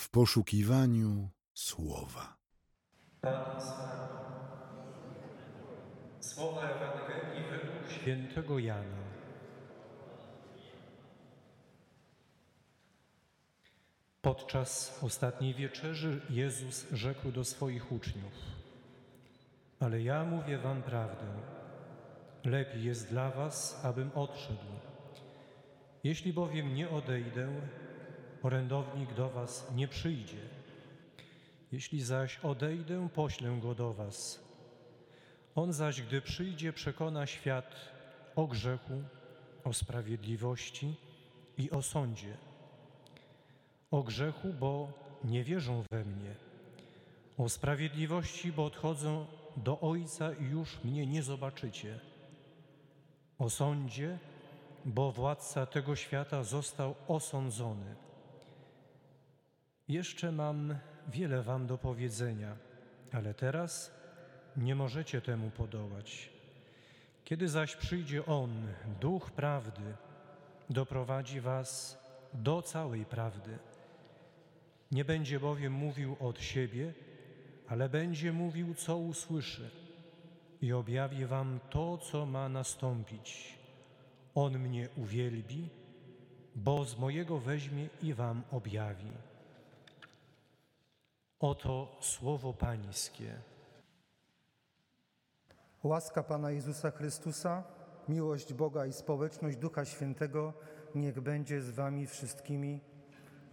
w poszukiwaniu słowa. Pan. Słowa Ewangelii według Świętego Jana. Podczas ostatniej wieczerzy Jezus rzekł do swoich uczniów: Ale ja mówię wam prawdę. Lepiej jest dla was, abym odszedł. Jeśli bowiem nie odejdę, orędownik do was nie przyjdzie. Jeśli zaś odejdę, poślę go do was. On zaś, gdy przyjdzie, przekona świat o grzechu, o sprawiedliwości i o sądzie. O grzechu, bo nie wierzą we mnie. O sprawiedliwości, bo odchodzę do Ojca i już mnie nie zobaczycie. O sądzie, bo władca tego świata został osądzony. Jeszcze mam wiele wam do powiedzenia, ale teraz nie możecie temu podołać. Kiedy zaś przyjdzie On, Duch Prawdy, doprowadzi was do całej prawdy. Nie będzie bowiem mówił od siebie, ale będzie mówił, co usłyszy i objawi wam to, co ma nastąpić. On mnie uwielbi, bo z mojego weźmie i wam objawi. Oto słowo Pańskie. Łaska Pana Jezusa Chrystusa, miłość Boga i społeczność Ducha Świętego niech będzie z Wami wszystkimi.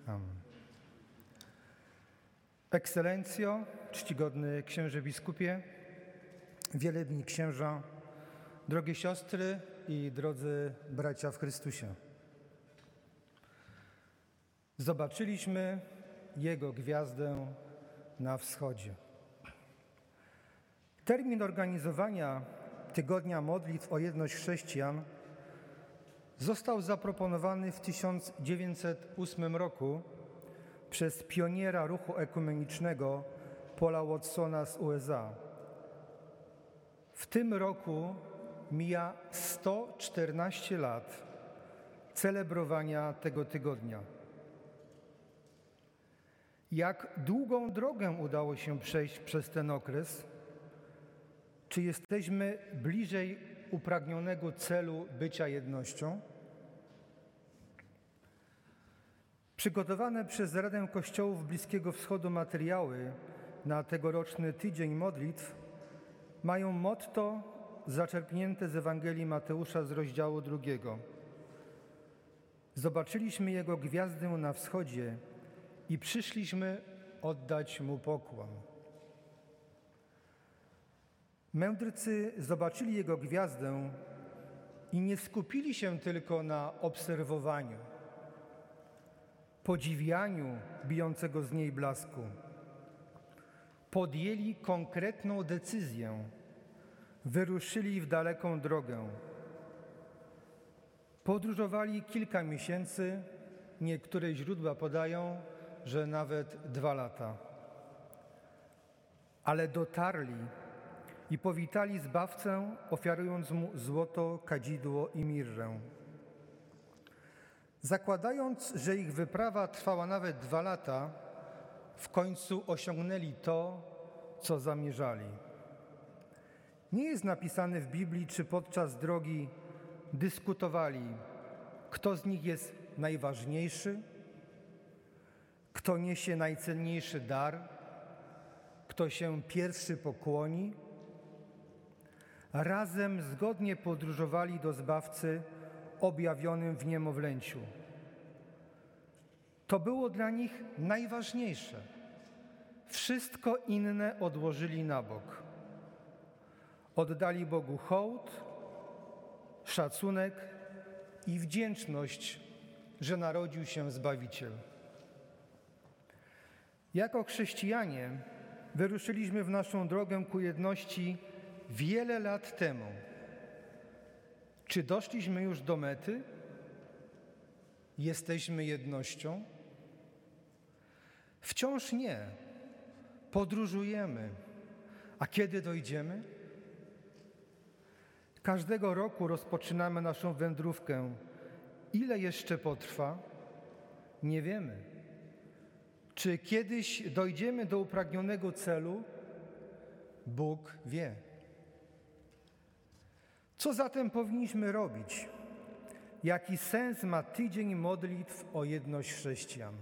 Amen. Ekscelencjo, czcigodny księże biskupie, wielebni księża, drogie siostry i drodzy bracia w Chrystusie. Zobaczyliśmy Jego gwiazdę na wschodzie. Termin organizowania Tygodnia Modlitw o Jedność Chrześcijan został zaproponowany w 1908 roku przez pioniera ruchu ekumenicznego Paula Watsona z USA. W tym roku mija 114 lat celebrowania tego tygodnia. Jak długą drogę udało się przejść przez ten okres? Czy jesteśmy bliżej upragnionego celu bycia jednością? Przygotowane przez Radę Kościołów Bliskiego Wschodu materiały na tegoroczny Tydzień Modlitw mają motto zaczerpnięte z Ewangelii Mateusza z rozdziału drugiego. Zobaczyliśmy Jego gwiazdę na wschodzie i przyszliśmy oddać Mu pokłon. Mędrcy zobaczyli Jego gwiazdę i nie skupili się tylko na obserwowaniu, podziwianiu bijącego z niej blasku. Podjęli konkretną decyzję, wyruszyli w daleką drogę. Podróżowali kilka miesięcy, niektóre źródła podają, że nawet dwa lata. Ale dotarli i powitali Zbawcę, ofiarując Mu złoto, kadzidło i mirrę. Zakładając, że ich wyprawa trwała nawet dwa lata, w końcu osiągnęli to, co zamierzali. Nie jest napisane w Biblii, czy podczas drogi dyskutowali, kto z nich jest najważniejszy, kto niesie najcenniejszy dar, kto się pierwszy pokłoni. Razem zgodnie podróżowali do Zbawcy objawionym w niemowlęciu. To było dla nich najważniejsze. Wszystko inne odłożyli na bok. Oddali Bogu hołd, szacunek i wdzięczność, że narodził się Zbawiciel. Jako chrześcijanie wyruszyliśmy w naszą drogę ku jedności wiele lat temu. Czy doszliśmy już do mety? Jesteśmy jednością? Wciąż nie. Podróżujemy. A kiedy dojdziemy? Każdego roku rozpoczynamy naszą wędrówkę. Ile jeszcze potrwa? Nie wiemy. Czy kiedyś dojdziemy do upragnionego celu? Bóg wie. Co zatem powinniśmy robić? Jaki sens ma tydzień modlitw o jedność chrześcijan?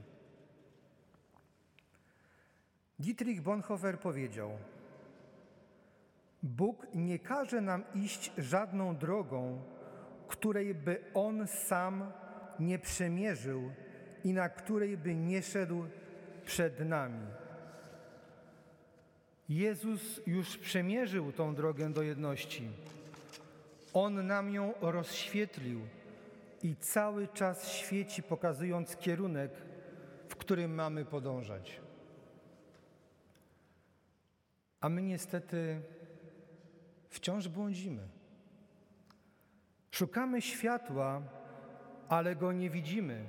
Dietrich Bonhoeffer powiedział: Bóg nie każe nam iść żadną drogą, której by On sam nie przemierzył i na której by nie szedł przed nami. Jezus już przemierzył tą drogę do jedności. On nam ją rozświetlił i cały czas świeci, pokazując kierunek, w którym mamy podążać. A my niestety wciąż błądzimy. Szukamy światła, ale go nie widzimy,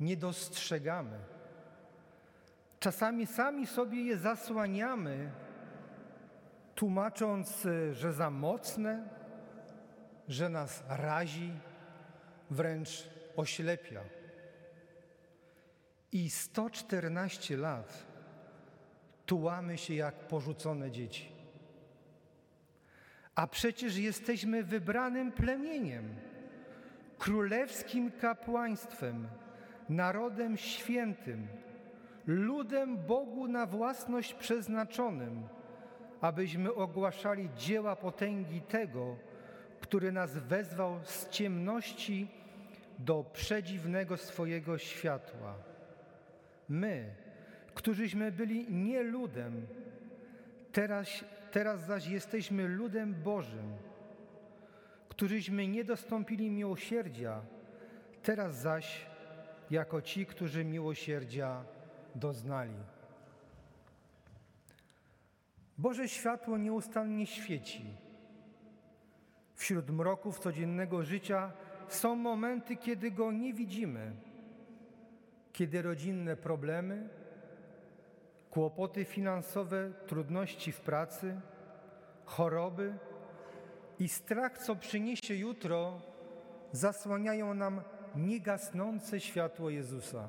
nie dostrzegamy. Czasami sami sobie je zasłaniamy, tłumacząc, że za mocne, że nas razi, wręcz oślepia. I 114 lat tułamy się jak porzucone dzieci. A przecież jesteśmy wybranym plemieniem, królewskim kapłaństwem, narodem świętym, ludem Bogu na własność przeznaczonym, abyśmy ogłaszali dzieła potęgi tego, który nas wezwał z ciemności do przedziwnego swojego światła. My, którzyśmy byli nie ludem, teraz, teraz zaś jesteśmy ludem Bożym, którzyśmy nie dostąpili miłosierdzia, teraz zaś jako ci, którzy miłosierdzia doznali. Boże światło nieustannie świeci. Wśród mroków codziennego życia są momenty, kiedy go nie widzimy, kiedy rodzinne problemy, kłopoty finansowe, trudności w pracy, choroby i strach, co przyniesie jutro, zasłaniają nam niegasnące światło Jezusa.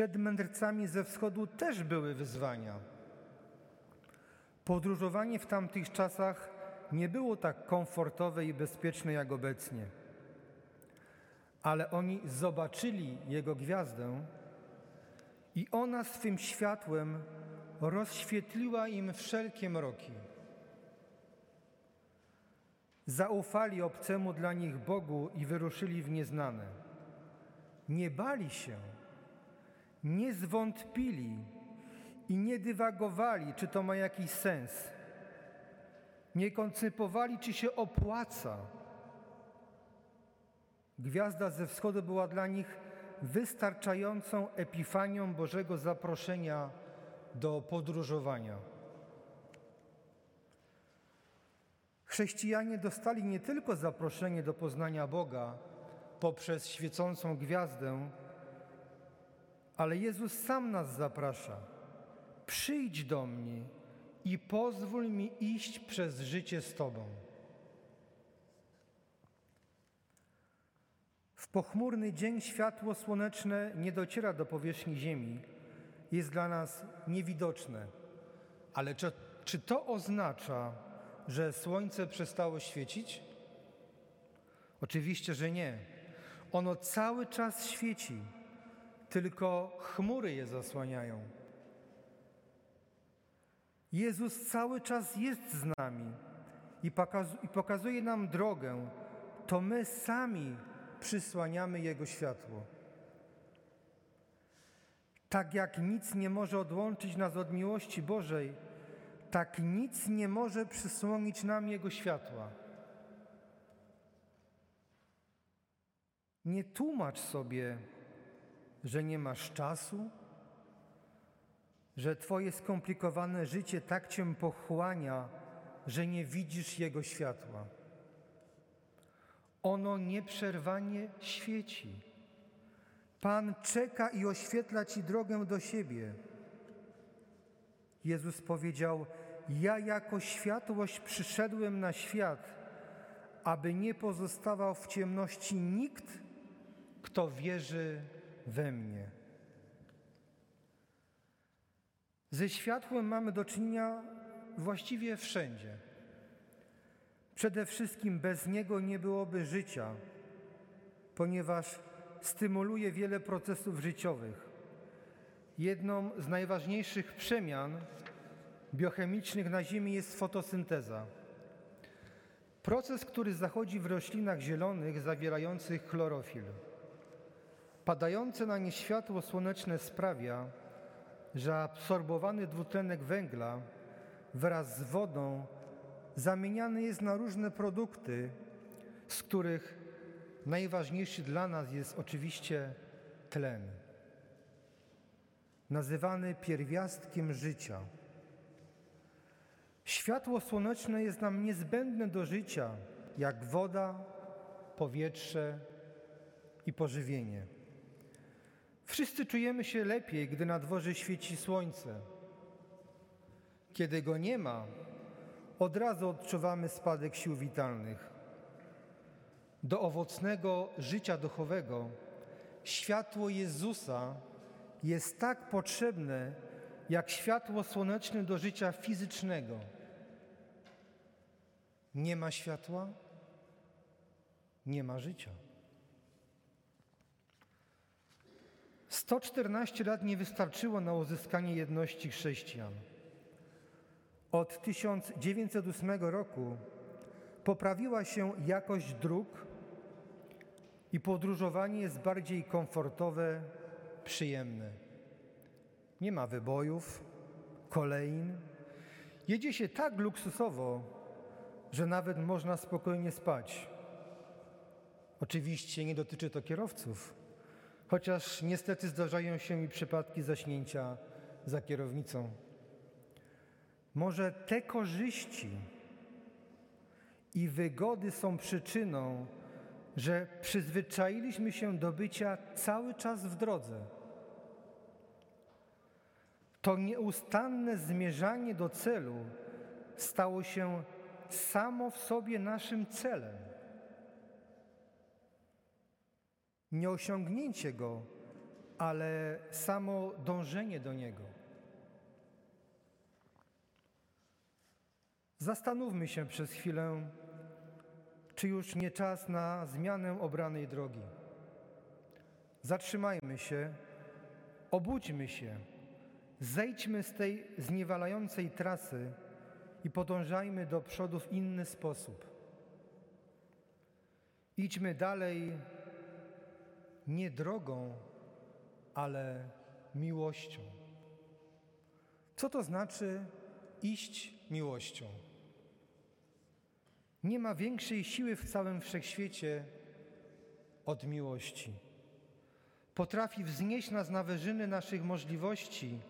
Przed mędrcami ze wschodu też były wyzwania. Podróżowanie w tamtych czasach nie było tak komfortowe i bezpieczne jak obecnie. Ale oni zobaczyli Jego gwiazdę i ona swym światłem rozświetliła im wszelkie mroki. Zaufali obcemu dla nich Bogu i wyruszyli w nieznane. Nie bali się, nie zwątpili i nie dywagowali, czy to ma jakiś sens. Nie koncypowali, czy się opłaca. Gwiazda ze wschodu była dla nich wystarczającą epifanią Bożego zaproszenia do podróżowania. Chrześcijanie dostali nie tylko zaproszenie do poznania Boga poprzez świecącą gwiazdę, ale Jezus sam nas zaprasza. Przyjdź do mnie i pozwól mi iść przez życie z Tobą. W pochmurny dzień światło słoneczne nie dociera do powierzchni Ziemi, jest dla nas niewidoczne. Ale czy, czy to oznacza, że słońce przestało świecić? Oczywiście, że nie. Ono cały czas świeci, tylko chmury je zasłaniają. Jezus cały czas jest z nami i, pokazuje nam drogę. To my sami przysłaniamy Jego światło. Tak jak nic nie może odłączyć nas od miłości Bożej, tak nic nie może przysłonić nam Jego światła. Nie tłumacz sobie, że nie masz czasu, że Twoje skomplikowane życie tak Cię pochłania, że nie widzisz Jego światła. Ono nieprzerwanie świeci. Pan czeka i oświetla Ci drogę do siebie. Jezus powiedział: Ja jako światłość przyszedłem na świat, aby nie pozostawał w ciemności nikt, kto wierzy we mnie. Ze światłem mamy do czynienia właściwie wszędzie. Przede wszystkim bez niego nie byłoby życia, ponieważ stymuluje wiele procesów życiowych. Jedną z najważniejszych przemian biochemicznych na Ziemi jest fotosynteza. Proces, który zachodzi w roślinach zielonych zawierających chlorofil. Padające na nie światło słoneczne sprawia, że absorbowany dwutlenek węgla wraz z wodą zamieniany jest na różne produkty, z których najważniejszy dla nas jest oczywiście tlen, nazywany pierwiastkiem życia. Światło słoneczne jest nam niezbędne do życia, jak woda, powietrze i pożywienie. Wszyscy czujemy się lepiej, gdy na dworze świeci słońce. Kiedy go nie ma, od razu odczuwamy spadek sił witalnych. Do owocnego życia duchowego światło Jezusa jest tak potrzebne, jak światło słoneczne do życia fizycznego. Nie ma światła, nie ma życia. 114 lat nie wystarczyło na uzyskanie jedności chrześcijan. Od 1908 roku poprawiła się jakość dróg i podróżowanie jest bardziej komfortowe, przyjemne. Nie ma wybojów, kolejn. Jedzie się tak luksusowo, że nawet można spokojnie spać. Oczywiście nie dotyczy to kierowców, chociaż niestety zdarzają się mi przypadki zaśnięcia za kierownicą. Może te korzyści i wygody są przyczyną, że przyzwyczailiśmy się do bycia cały czas w drodze. To nieustanne zmierzanie do celu stało się samo w sobie naszym celem. Nie osiągnięcie go, ale samo dążenie do niego. Zastanówmy się przez chwilę, czy już nie czas na zmianę obranej drogi. Zatrzymajmy się, obudźmy się, zejdźmy z tej zniewalającej trasy i podążajmy do przodu w inny sposób. Idźmy dalej nie drogą, ale miłością. Co to znaczy iść miłością? Nie ma większej siły w całym wszechświecie od miłości. Potrafi wznieść nas na wyżyny naszych możliwości,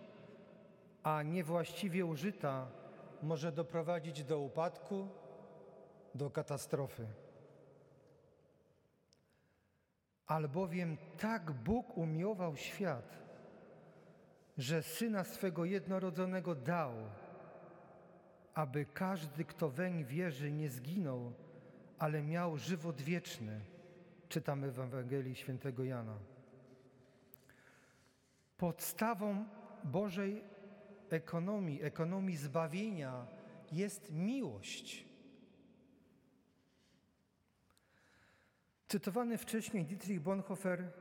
a niewłaściwie użyta może doprowadzić do upadku, do katastrofy. Albowiem tak Bóg umiłował świat, że Syna swego jednorodzonego dał, aby każdy, kto weń wierzy, nie zginął, ale miał żywot wieczny. Czytamy w Ewangelii świętego Jana. Podstawą Bożej ekonomii, ekonomii zbawienia jest miłość. Cytowany wcześniej Dietrich Bonhoeffer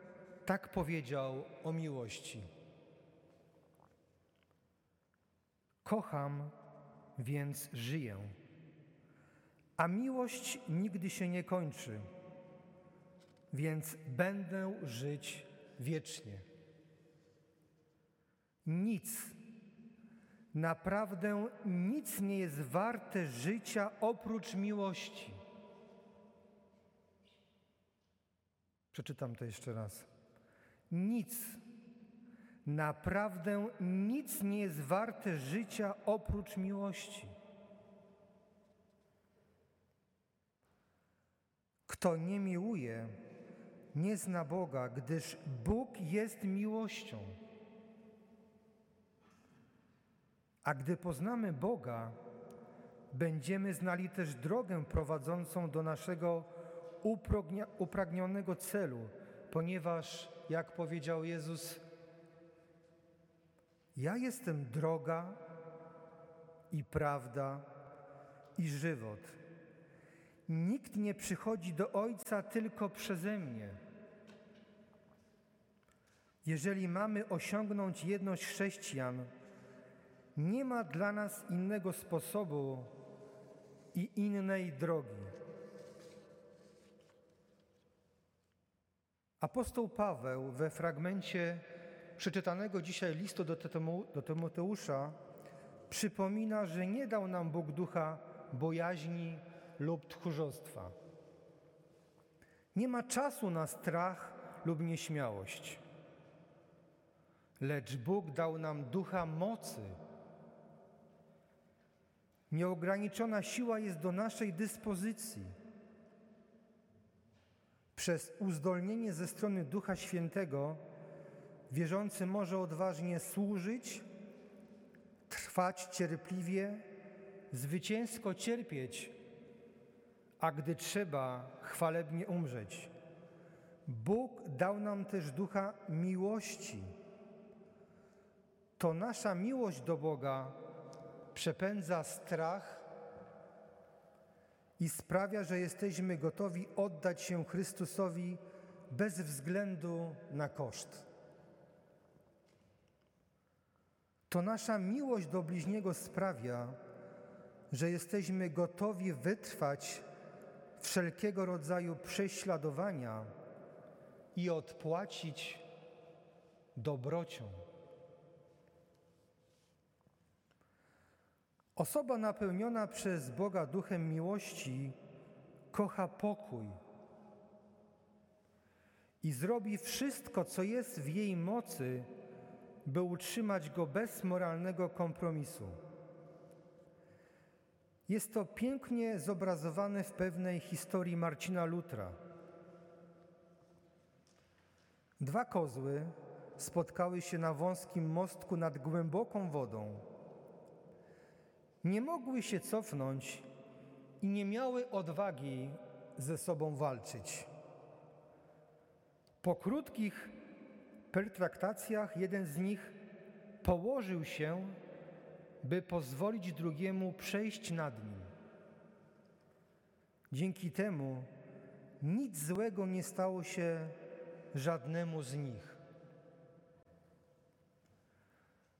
tak powiedział o miłości. Kocham, więc żyję. A miłość nigdy się nie kończy, więc będę żyć wiecznie. Nic, naprawdę nic nie jest warte życia oprócz miłości. Przeczytam to jeszcze raz. Nic, naprawdę nic nie jest warte życia oprócz miłości. Kto nie miłuje, nie zna Boga, gdyż Bóg jest miłością. A gdy poznamy Boga, będziemy znali też drogę prowadzącą do naszego upragnionego celu, ponieważ jak powiedział Jezus: Ja jestem droga i prawda i żywot. Nikt nie przychodzi do Ojca tylko przeze mnie. Jeżeli mamy osiągnąć jedność chrześcijan, nie ma dla nas innego sposobu i innej drogi. Apostoł Paweł we fragmencie przeczytanego dzisiaj listu do, Tymoteusza przypomina, że nie dał nam Bóg ducha bojaźni lub tchórzostwa. Nie ma czasu na strach lub nieśmiałość. Lecz Bóg dał nam ducha mocy. Nieograniczona siła jest do naszej dyspozycji. Przez uzdolnienie ze strony Ducha Świętego wierzący może odważnie służyć, trwać cierpliwie, zwycięsko cierpieć, a gdy trzeba, chwalebnie umrzeć. Bóg dał nam też ducha miłości. To nasza miłość do Boga przepędza strach i sprawia, że jesteśmy gotowi oddać się Chrystusowi bez względu na koszt. To nasza miłość do bliźniego sprawia, że jesteśmy gotowi wytrwać wszelkiego rodzaju prześladowania i odpłacić dobrocią. Osoba napełniona przez Boga duchem miłości kocha pokój i zrobi wszystko, co jest w jej mocy, by utrzymać go bez moralnego kompromisu. Jest to pięknie zobrazowane w pewnej historii Marcina Lutra. Dwa kozły spotkały się na wąskim mostku nad głęboką wodą. Nie mogły się cofnąć i nie miały odwagi ze sobą walczyć. Po krótkich pertraktacjach jeden z nich położył się by pozwolić drugiemu przejść nad nim. Dzięki temu nic złego nie stało się żadnemu z nich.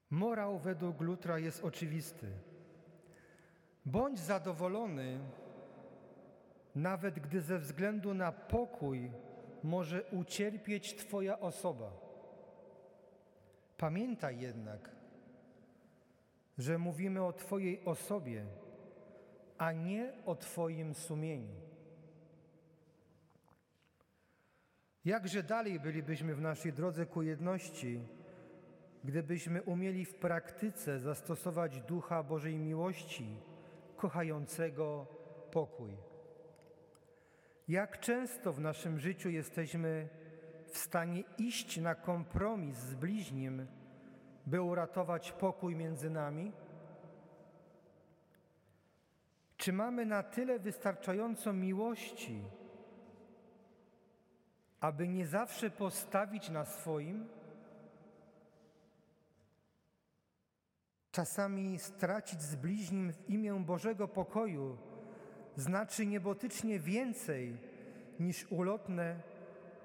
Morał według Lutra jest oczywisty. Bądź zadowolony, nawet gdy ze względu na pokój może ucierpieć Twoja osoba. Pamiętaj jednak, że mówimy o Twojej osobie, a nie o Twoim sumieniu. Jakże dalej bylibyśmy w naszej drodze ku jedności, gdybyśmy umieli w praktyce zastosować ducha Bożej miłości, kochającego pokój. Jak często w naszym życiu jesteśmy w stanie iść na kompromis z bliźnim, by uratować pokój między nami? Czy mamy na tyle wystarczająco miłości, aby nie zawsze postawić na swoim? Czasami stracić z bliźnim w imię Bożego pokoju znaczy niebotycznie więcej niż ulotne,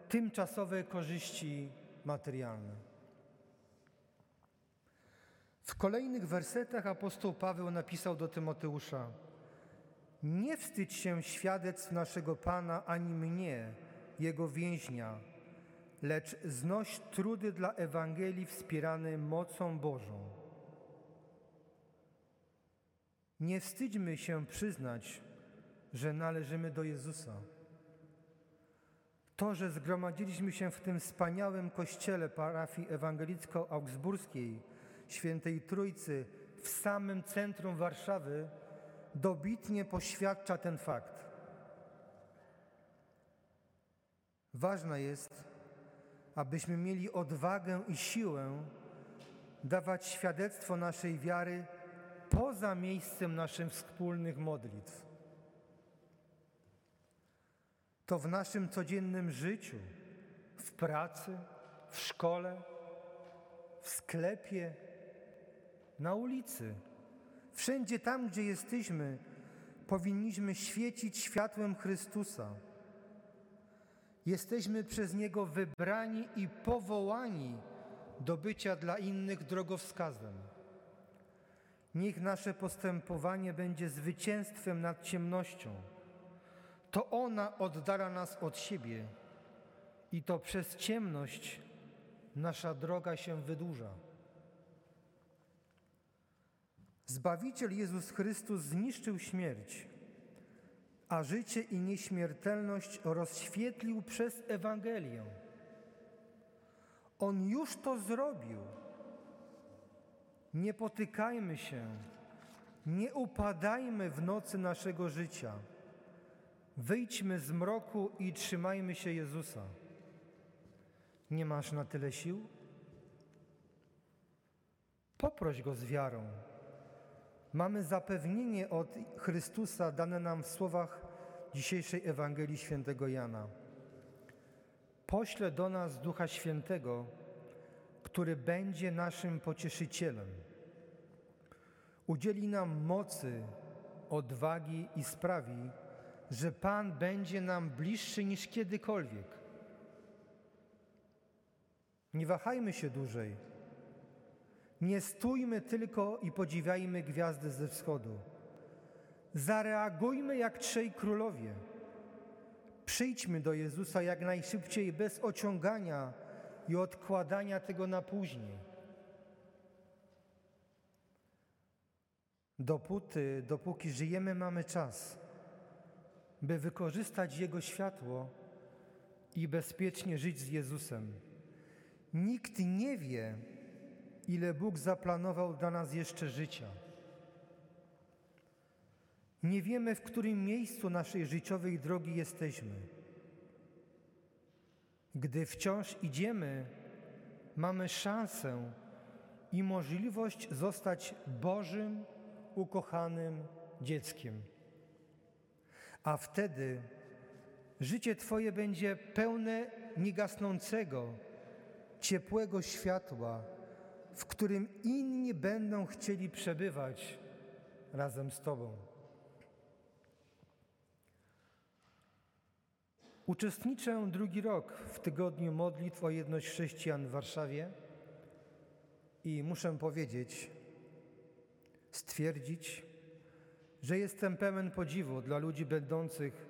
tymczasowe korzyści materialne. W kolejnych wersetach apostoł Paweł napisał do Tymoteusza: Nie wstydź się świadectw naszego Pana ani mnie, jego więźnia, lecz znoś trudy dla Ewangelii wspierane mocą Bożą. Nie wstydźmy się przyznać, że należymy do Jezusa. To, że zgromadziliśmy się w tym wspaniałym kościele parafii ewangelicko-augsburskiej, Świętej Trójcy w samym centrum Warszawy dobitnie poświadcza ten fakt. Ważne jest, abyśmy mieli odwagę i siłę dawać świadectwo naszej wiary poza miejscem naszych wspólnych modlitw. To w naszym codziennym życiu, w pracy, w szkole, w sklepie, na ulicy. Wszędzie tam, gdzie jesteśmy, powinniśmy świecić światłem Chrystusa. Jesteśmy przez Niego wybrani i powołani do bycia dla innych drogowskazem. Niech nasze postępowanie będzie zwycięstwem nad ciemnością. To ona oddala nas od siebie i to przez ciemność nasza droga się wydłuża. Zbawiciel Jezus Chrystus zniszczył śmierć, a życie i nieśmiertelność rozświetlił przez Ewangelię. On już to zrobił. Nie potykajmy się, nie upadajmy w nocy naszego życia. Wyjdźmy z mroku i trzymajmy się Jezusa. Nie masz na tyle sił? Poproś Go z wiarą. Mamy zapewnienie od Chrystusa dane nam w słowach dzisiejszej Ewangelii świętego Jana. Pośle do nas Ducha Świętego, który będzie naszym pocieszycielem. Udzieli nam mocy, odwagi i sprawi, że Pan będzie nam bliższy niż kiedykolwiek. Nie wahajmy się dłużej. Nie stójmy tylko i podziwiajmy gwiazdy ze wschodu. Zareagujmy jak trzej królowie. Przyjdźmy do Jezusa jak najszybciej, bez ociągania i odkładania tego na później. Dopóty, dopóki żyjemy, mamy czas, by wykorzystać Jego światło i bezpiecznie żyć z Jezusem. Nikt nie wie, ile Bóg zaplanował dla nas jeszcze życia. Nie wiemy, w którym miejscu naszej życiowej drogi jesteśmy. Gdy wciąż idziemy, mamy szansę i możliwość zostać Bożym, ukochanym dzieckiem. A wtedy życie Twoje będzie pełne niegasnącego, ciepłego światła, w którym inni będą chcieli przebywać razem z Tobą. Uczestniczę drugi rok w tygodniu modlitw o jedność chrześcijan w Warszawie i muszę powiedzieć, stwierdzić, że jestem pełen podziwu dla ludzi będących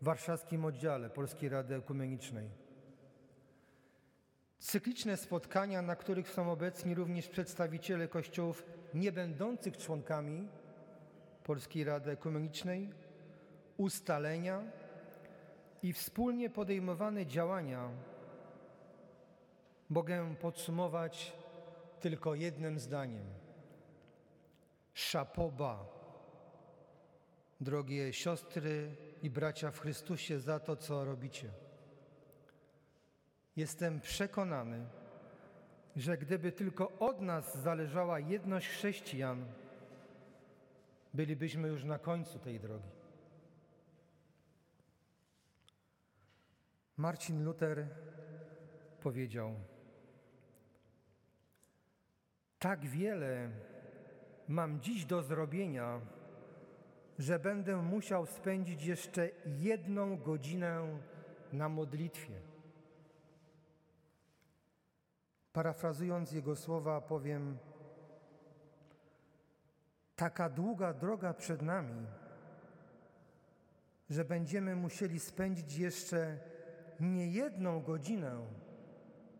w warszawskim oddziale Polskiej Rady Ekumenicznej. Cykliczne spotkania, na których są obecni również przedstawiciele kościołów nie będących członkami Polskiej Rady Ekumenicznej, ustalenia i wspólnie podejmowane działania mogę podsumować tylko jednym zdaniem. Szapoba, drogie siostry i bracia w Chrystusie, za to, co robicie. Jestem przekonany, że gdyby tylko od nas zależała jedność chrześcijan, bylibyśmy już na końcu tej drogi. Marcin Luther powiedział: Tak wiele mam dziś do zrobienia, że będę musiał spędzić jeszcze jedną godzinę na modlitwie. Parafrazując jego słowa, powiem: Taka długa droga przed nami, że będziemy musieli spędzić jeszcze nie jedną godzinę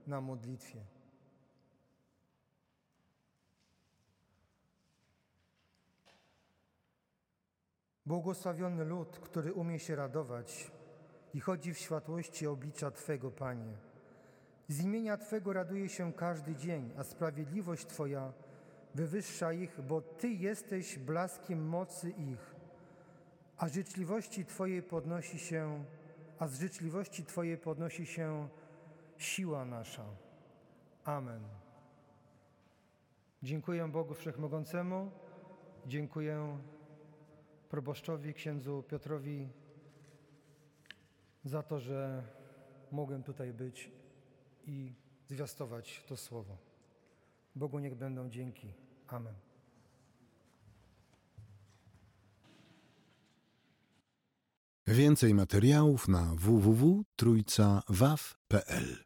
na modlitwie. Błogosławiony lud, który umie się radować i chodzi w światłości oblicza Twego, Panie. Z imienia Twego raduje się każdy dzień, a sprawiedliwość Twoja wywyższa ich, bo Ty jesteś blaskiem mocy ich, a życzliwości Twojej podnosi się, a z życzliwości Twojej podnosi się siła nasza. Amen. Dziękuję Bogu Wszechmogącemu, dziękuję proboszczowi, księdzu Piotrowi za to, że mogłem tutaj być i zwiastować to słowo. Bogu niech będą dzięki. Amen. Więcej materiałów na www.trójcawaw.pl